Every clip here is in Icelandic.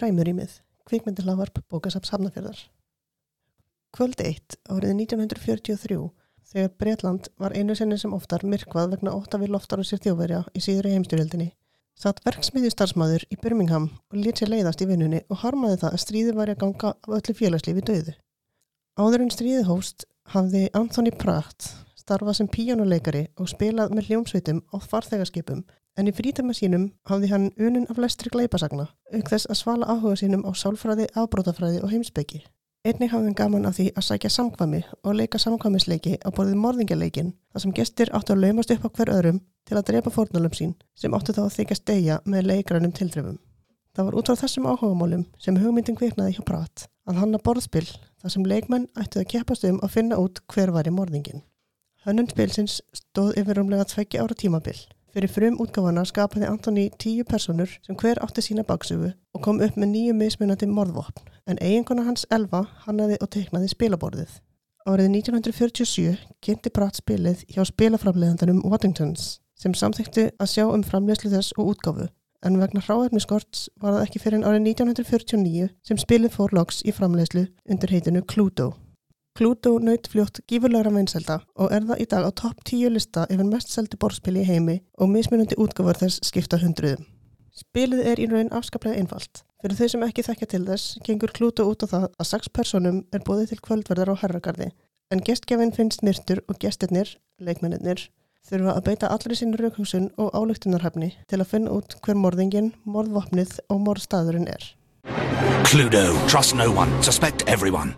Ræmurýmið, kvikmyndilavarp bókasaps Hafnafjörðar. Kvöld 1 árið 1943, þegar Breitland var einu sinni sem oftar myrkvað vegna ótta við loftar og sér þjóverja í síðri heimstyrjöldinni, satt verksmiði starfsmæður í Birmingham og lít sér leiðast í vinnunni og harmaði það að stríði var að ganga af öllu félagslífi döðu. Áður en stríði hóst hafði Anthony Pratt starfað sem píjónuleikari og spilað með hljómsveitum á farþegarskipum en í frítama sínum hafði hann unun af lestri gleipasagna, auk þess að svala áhuga sínum á sálfræði, afbrótafræði og heimsbyggi. Einnig hafði hann gaman af því að sækja samkvami og leika samkvamisleiki á borðið morðingjarleikin þar sem gestir áttu að laumast upp á hver öðrum til að drepa fórnalum sín sem áttu þá að þykja stegja með leikrænum tildrefum. Það var út frá þessum áhugamálum sem hugmyndin kviknaði hjá Pratt að hanna borðspill þar sem leikmenn ættu að keppast um að finna út hver var í morðingin. Hönnun spilsins stóð yfir umlega tveggja ára tímabill. Fyrir frum útgáfana skapaði Antoni tíu personur sem hver átti sína baksöfu og kom upp með nýju mismunandi morðvopn en eiginkona hans Elva hannaði og teiknaði spilaborðið. Árið 1947 kynnti Pratt spilið hjá spilaframleðandanum Waddingtons sem samþykti að sjá um framlegslu þess og útgáfu en vegna hráefniskorts var það ekki fyrir en árið 1949 sem spilið fór loks í framlegslu undir heitinu Cluedo. Cluedo naut fljótt gífurlegra vinselda og er það í dag á topp 10 lista yfir mest seldi borðspili í heimi og mismunandi útgáfar þess skipta hundruðum. Spilið er í raun afskaplega einfalt. Fyrir þau sem ekki þekkja til þess, gengur Cluedo út á það að sex personum er bóðið til kvöldverðar á herragarði, en gestgjafinn finnst myrtur og gestirnir, leikmennir, þurfa að beita allri sín raukhusun og álugtunarhafni til að finna út hver morðingin, morðvopnið og morðstaðurinn er. Cluedo, trust no one, suspect everyone.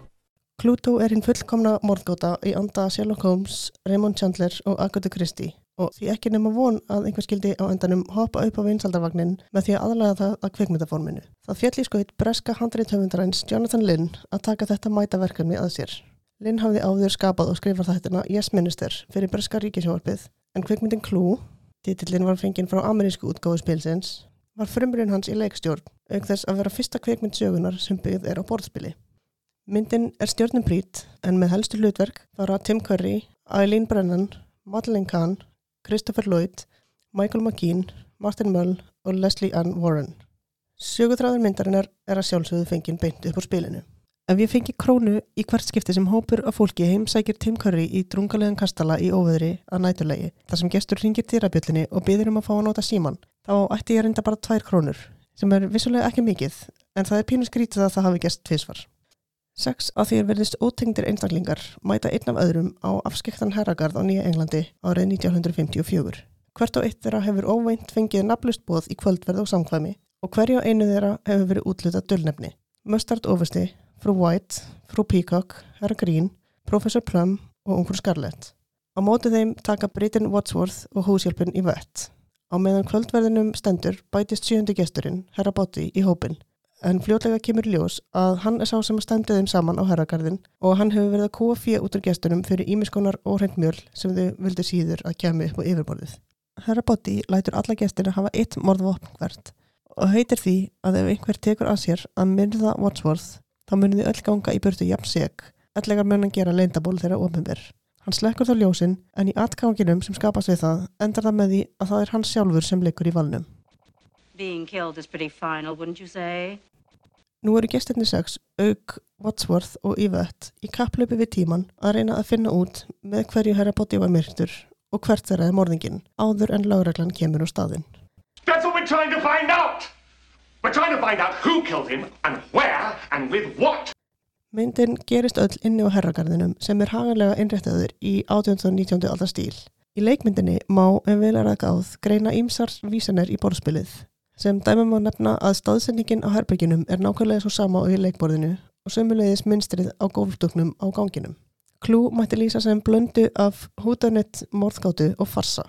Cluedo er hinn fullkomna morðgóta í anda Sherlock Holmes, Raymond Chandler og Agatha Christie og því ekki nema von að einhver skildi á endanum hoppa upp á vinsaldarvagnin með því að aðlæða það að kveikmyndaforminu. Það fjalli skoðið breska handreitöfundaræns Jonathan Lynn að taka þetta mætaverkefni að sér. Lynn hafði áður skapað og skrifað þættina Yes Minister fyrir breska ríkisjórfið en kveikmyndin Clue, titillin var fenginn frá amerísku útgáðu spilsins, var frumurinn hans í leikstjórn auk þess að vera fyrsta kveikmynd sögunar sem byggð er á borðspili. Myndin er stjórnum brít en með helstu hlutverk fara Tim Curry, Eileen Brennan, Madeleine Kahn, Christopher Lloyd, Michael McKean, Martin Mull og Leslie Ann Warren. Sögutræður myndarinnar er að sjálfsögðu fengin beint upp úr spilinu. Ef ég fengi krónu í hvert skipti sem hópur af fólki heimsækir Tim Curry í drungalegan kastala í óveðri að nætulegi, þar sem gestur ringir dýrabjöldinni og byður um að fá að nota síman, þá ætti ég reynda bara tvær krónur, sem er vissulega ekki mikið, en það er pínu skrítið að það hafi gest tvísvar. Sex af því að verðist ótengdir einstaklingar mæta einn af öðrum á afskektan herragarð á Nýja Englandi árið 1954. Hvert og eitt þeirra hefur óvænt fengið naflust bóð í kvöldverð og samkvæmi og hverju einu þeirra hefur verið útlutað dölnefni. Mustard Oversti, Frú White, Frú Peacock, Herra Green, Professor Plum og Ungur Scarlett. Á mótið þeim taka Britain Wadsworth og húshjálpun í vett. Á meðan kvöldverðinum stendur bætist sjöndi gesturinn, Herra Botti, í hópin en fljótlega kemur ljós að hann er sá sem að stendið þeim saman á herragarðin og hann hefur verið að kúa fyrir út úr gestunum fyrir ímiskonar óhrengt mjöl sem þau vildi síður að kemi upp á yfirborðið. Herra Botti lætur alla gestina hafa eitt morðvopn hvert og heitir því að ef einhver tekur að sér að myrða Wadsworth þá munir þið öll ganga í burtu jafn seg, ellegar mun hann gera leindaból þeirra ofinver. Hann slekkur þá ljósin en í atganginum sem skapast við það endar það með því að það er hans sjálfur sem leikur í valnum. Nú eru gestinni sex, auk, Wadsworth og Yvette í kapplöpu við tíman að reyna að finna út með hverju herra Botti var myrktur og hvert þeirra er morðingin áður en lágreglan kemur á staðin. That's what we're trying to find out. We're trying to find out who killed him and where and with what. Myndin gerist öll inni á herragarðinum sem er haganlega innrættaður í 18. og 19. aldar stíl. Í leikmyndinni má en vel er að gáð greina ímsar vísanir í borðspilið sem dæmum að nefna að staðsendingin á herbygginum er nákvæmlega svo sama á í leikborðinu og sömulegis mynstrið á gólfdöknum á ganginum. Klú mætti lýsa sem blöndu af húdanett, morðgátu og farsa.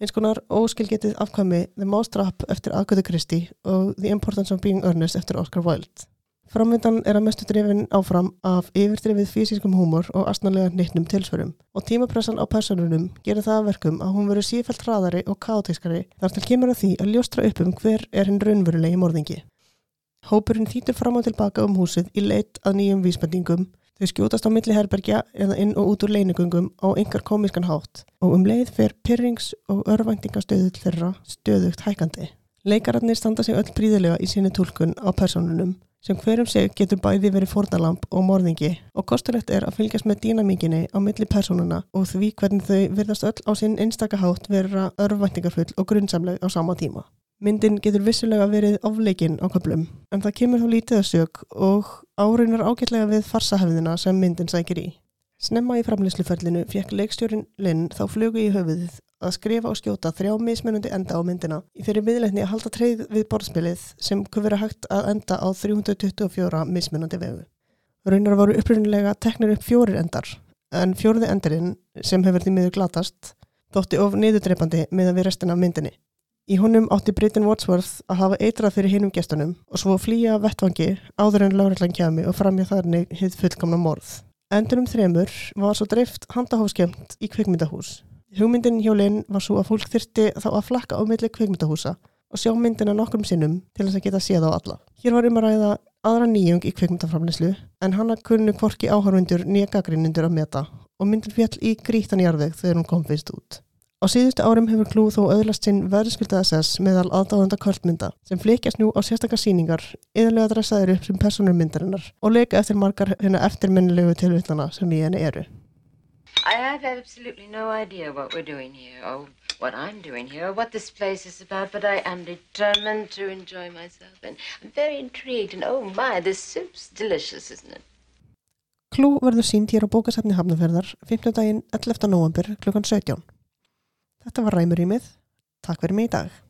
Eins konar óskilgetið afkvæmi The Mousetrap eftir Agatha Christie og The Importance of Being Earnest eftir Oscar Wilde. Framvindan er að mestu drifin áfram af yfirdrifið fysiskum húmor og astnarlega nittnum tilsverum og tímapressan á personunum gerir það verkum að hún verður sífælt hraðari og kátískari þar til kemur að því að ljóstra upp um hver er hinn raunverulegi morðingi. Hópurinn þýtur fram og tilbaka um húsið í leitt að nýjum vísbendingum, þau skjótast á milli herbergja eða inn og út úr leinugungum á yngar komiskan hátt og um leið fer pyrrings og örvæntingastöðu þeirra stöðugt hækandi. Leikararnir standa sig öll príðilega í sinni tólkun á personunum sem hverjum sig getur bæði verið fórnalamb og morðingi og kostulegt er að fylgjast með dýnamíkinni á milli personuna og því hvernig þau virðast öll á sinn einstakahátt vera örvvæntingarfull og grunnsamleg á sama tíma. Myndin getur vissulega verið ofleikinn á köplum en það kemur þó lítið að sög og áreinar ágætlega við farsahefðina sem myndin sækir í. Snemma í framlýsluferlinu fekk leikstjórin Linn þá flugu í höfuðið að skrifa og skjóta þrjá mismunandi enda á myndina í þeirri viðleitni að halda treyð við borðspilið sem kunne vera hægt að enda á 324 mismunandi vegu. Raunar voru upprunnilega teknir upp fjórir endar en fjóriði endarinn sem hefur því miður glatast þótti of niðurdreipandi með að við restina af myndinni. Í honum átti Britton Wadsworth að hafa eitrað fyrir hinum gestunum og svo flýja vettvangi áður en láriðlan kjami og framja þarni hitt fullkomna morð. Endurum þremur var svo dreift handahófskjönd í kvikmyndahús. Hugmyndin hjá Linn var svo að fólk þyrti þá að flakka á milli kvikmyndahúsa og sjá myndina nokkrum sinnum til þess að geta séð á alla. Hér var um að ræða aðra nýjung í kvikmyndaframlislu en hann að kunnu kvorki áhörfundur nýja gaggrinnundur að meta og myndin fjall í grítan jarðveg þegar hún kom fyrst út. Á síðustu árum hefur Klú þó öðlast sinn verðskuldaða sess meðal aðdáðanda kvöldmynda sem flikjast nú á sérstakar síningar, yðurlega dressaður upp sem personur myndarinnar og leika eftir margar hennar eftirminnilegu tilvittana sem í henni eru. I have absolutely no idea what we're doing here, or what I'm doing here, or what this place is about, but I am determined to enjoy myself, and I'm very intrigued, and oh my, this soup's delicious, isn't it? Klú verður sínt hér á bókasafni Hafnarferðar 15. daginn 11. november kl. 17. Þetta var Ræmur í mið. Takk fyrir mig í dag.